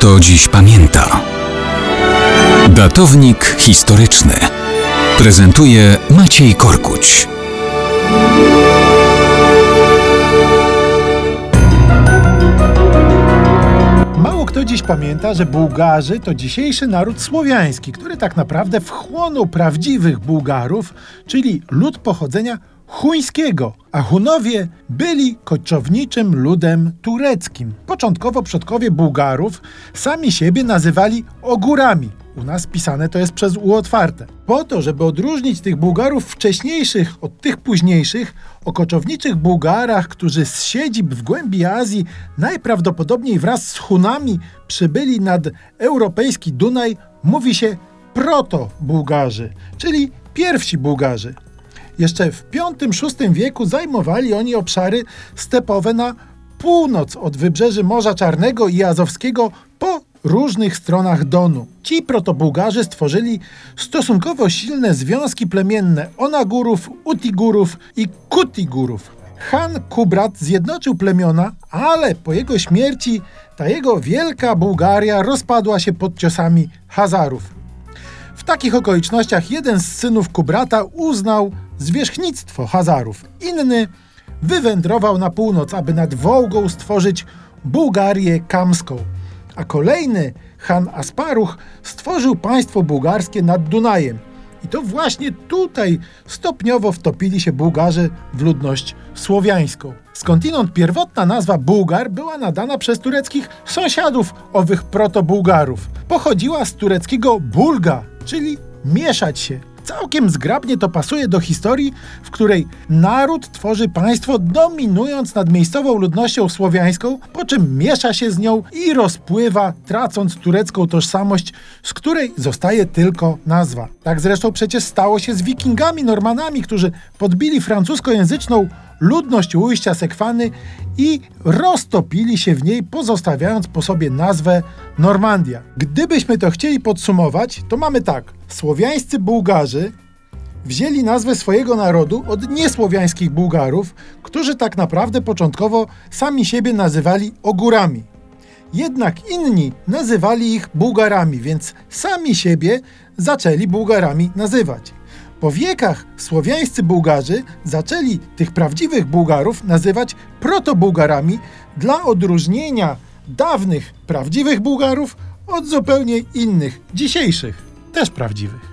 kto dziś pamięta. Datownik historyczny prezentuje Maciej Korkuć. Mało kto dziś pamięta, że Bułgarzy to dzisiejszy naród słowiański, który tak naprawdę wchłonął prawdziwych Bułgarów, czyli lud pochodzenia chuńskiego, a Hunowie byli koczowniczym ludem tureckim. Początkowo przodkowie Bułgarów sami siebie nazywali ogórami. U nas pisane to jest przez U otwarte. Po to, żeby odróżnić tych Bułgarów wcześniejszych od tych późniejszych, o koczowniczych Bułgarach, którzy z siedzib w głębi Azji najprawdopodobniej wraz z Hunami przybyli nad europejski Dunaj, mówi się proto-Bułgarzy, czyli pierwsi Bułgarzy. Jeszcze w V-VI wieku zajmowali oni obszary stepowe na północ od wybrzeży Morza Czarnego i Azowskiego po różnych stronach Donu. Ci protobułgarzy stworzyli stosunkowo silne związki plemienne Onagurów, Utigurów i Kutigurów. Han Kubrat zjednoczył plemiona, ale po jego śmierci ta jego wielka Bułgaria rozpadła się pod ciosami Hazarów. W takich okolicznościach jeden z synów Kubrata uznał zwierzchnictwo Hazarów. Inny wywędrował na północ, aby nad Wołgą stworzyć Bułgarię Kamską. A kolejny, Han Asparuch, stworzył państwo bułgarskie nad Dunajem. I to właśnie tutaj stopniowo wtopili się Bułgarzy w ludność słowiańską. Skądinąd pierwotna nazwa Bułgar była nadana przez tureckich sąsiadów owych proto-Bułgarów. Pochodziła z tureckiego bulga, czyli mieszać się. Całkiem zgrabnie to pasuje do historii, w której naród tworzy państwo dominując nad miejscową ludnością słowiańską, po czym miesza się z nią i rozpływa, tracąc turecką tożsamość, z której zostaje tylko nazwa. Tak zresztą przecież stało się z wikingami, Normanami, którzy podbili francuskojęzyczną ludność ujścia Sekwany i roztopili się w niej, pozostawiając po sobie nazwę Normandia. Gdybyśmy to chcieli podsumować, to mamy tak. Słowiańscy Bułgarzy wzięli nazwę swojego narodu od niesłowiańskich Bułgarów, którzy tak naprawdę początkowo sami siebie nazywali ogórami. Jednak inni nazywali ich Bułgarami, więc sami siebie zaczęli Bułgarami nazywać. Po wiekach słowiańscy Bułgarzy zaczęli tych prawdziwych Bułgarów nazywać protobułgarami dla odróżnienia dawnych prawdziwych Bułgarów od zupełnie innych, dzisiejszych, też prawdziwych.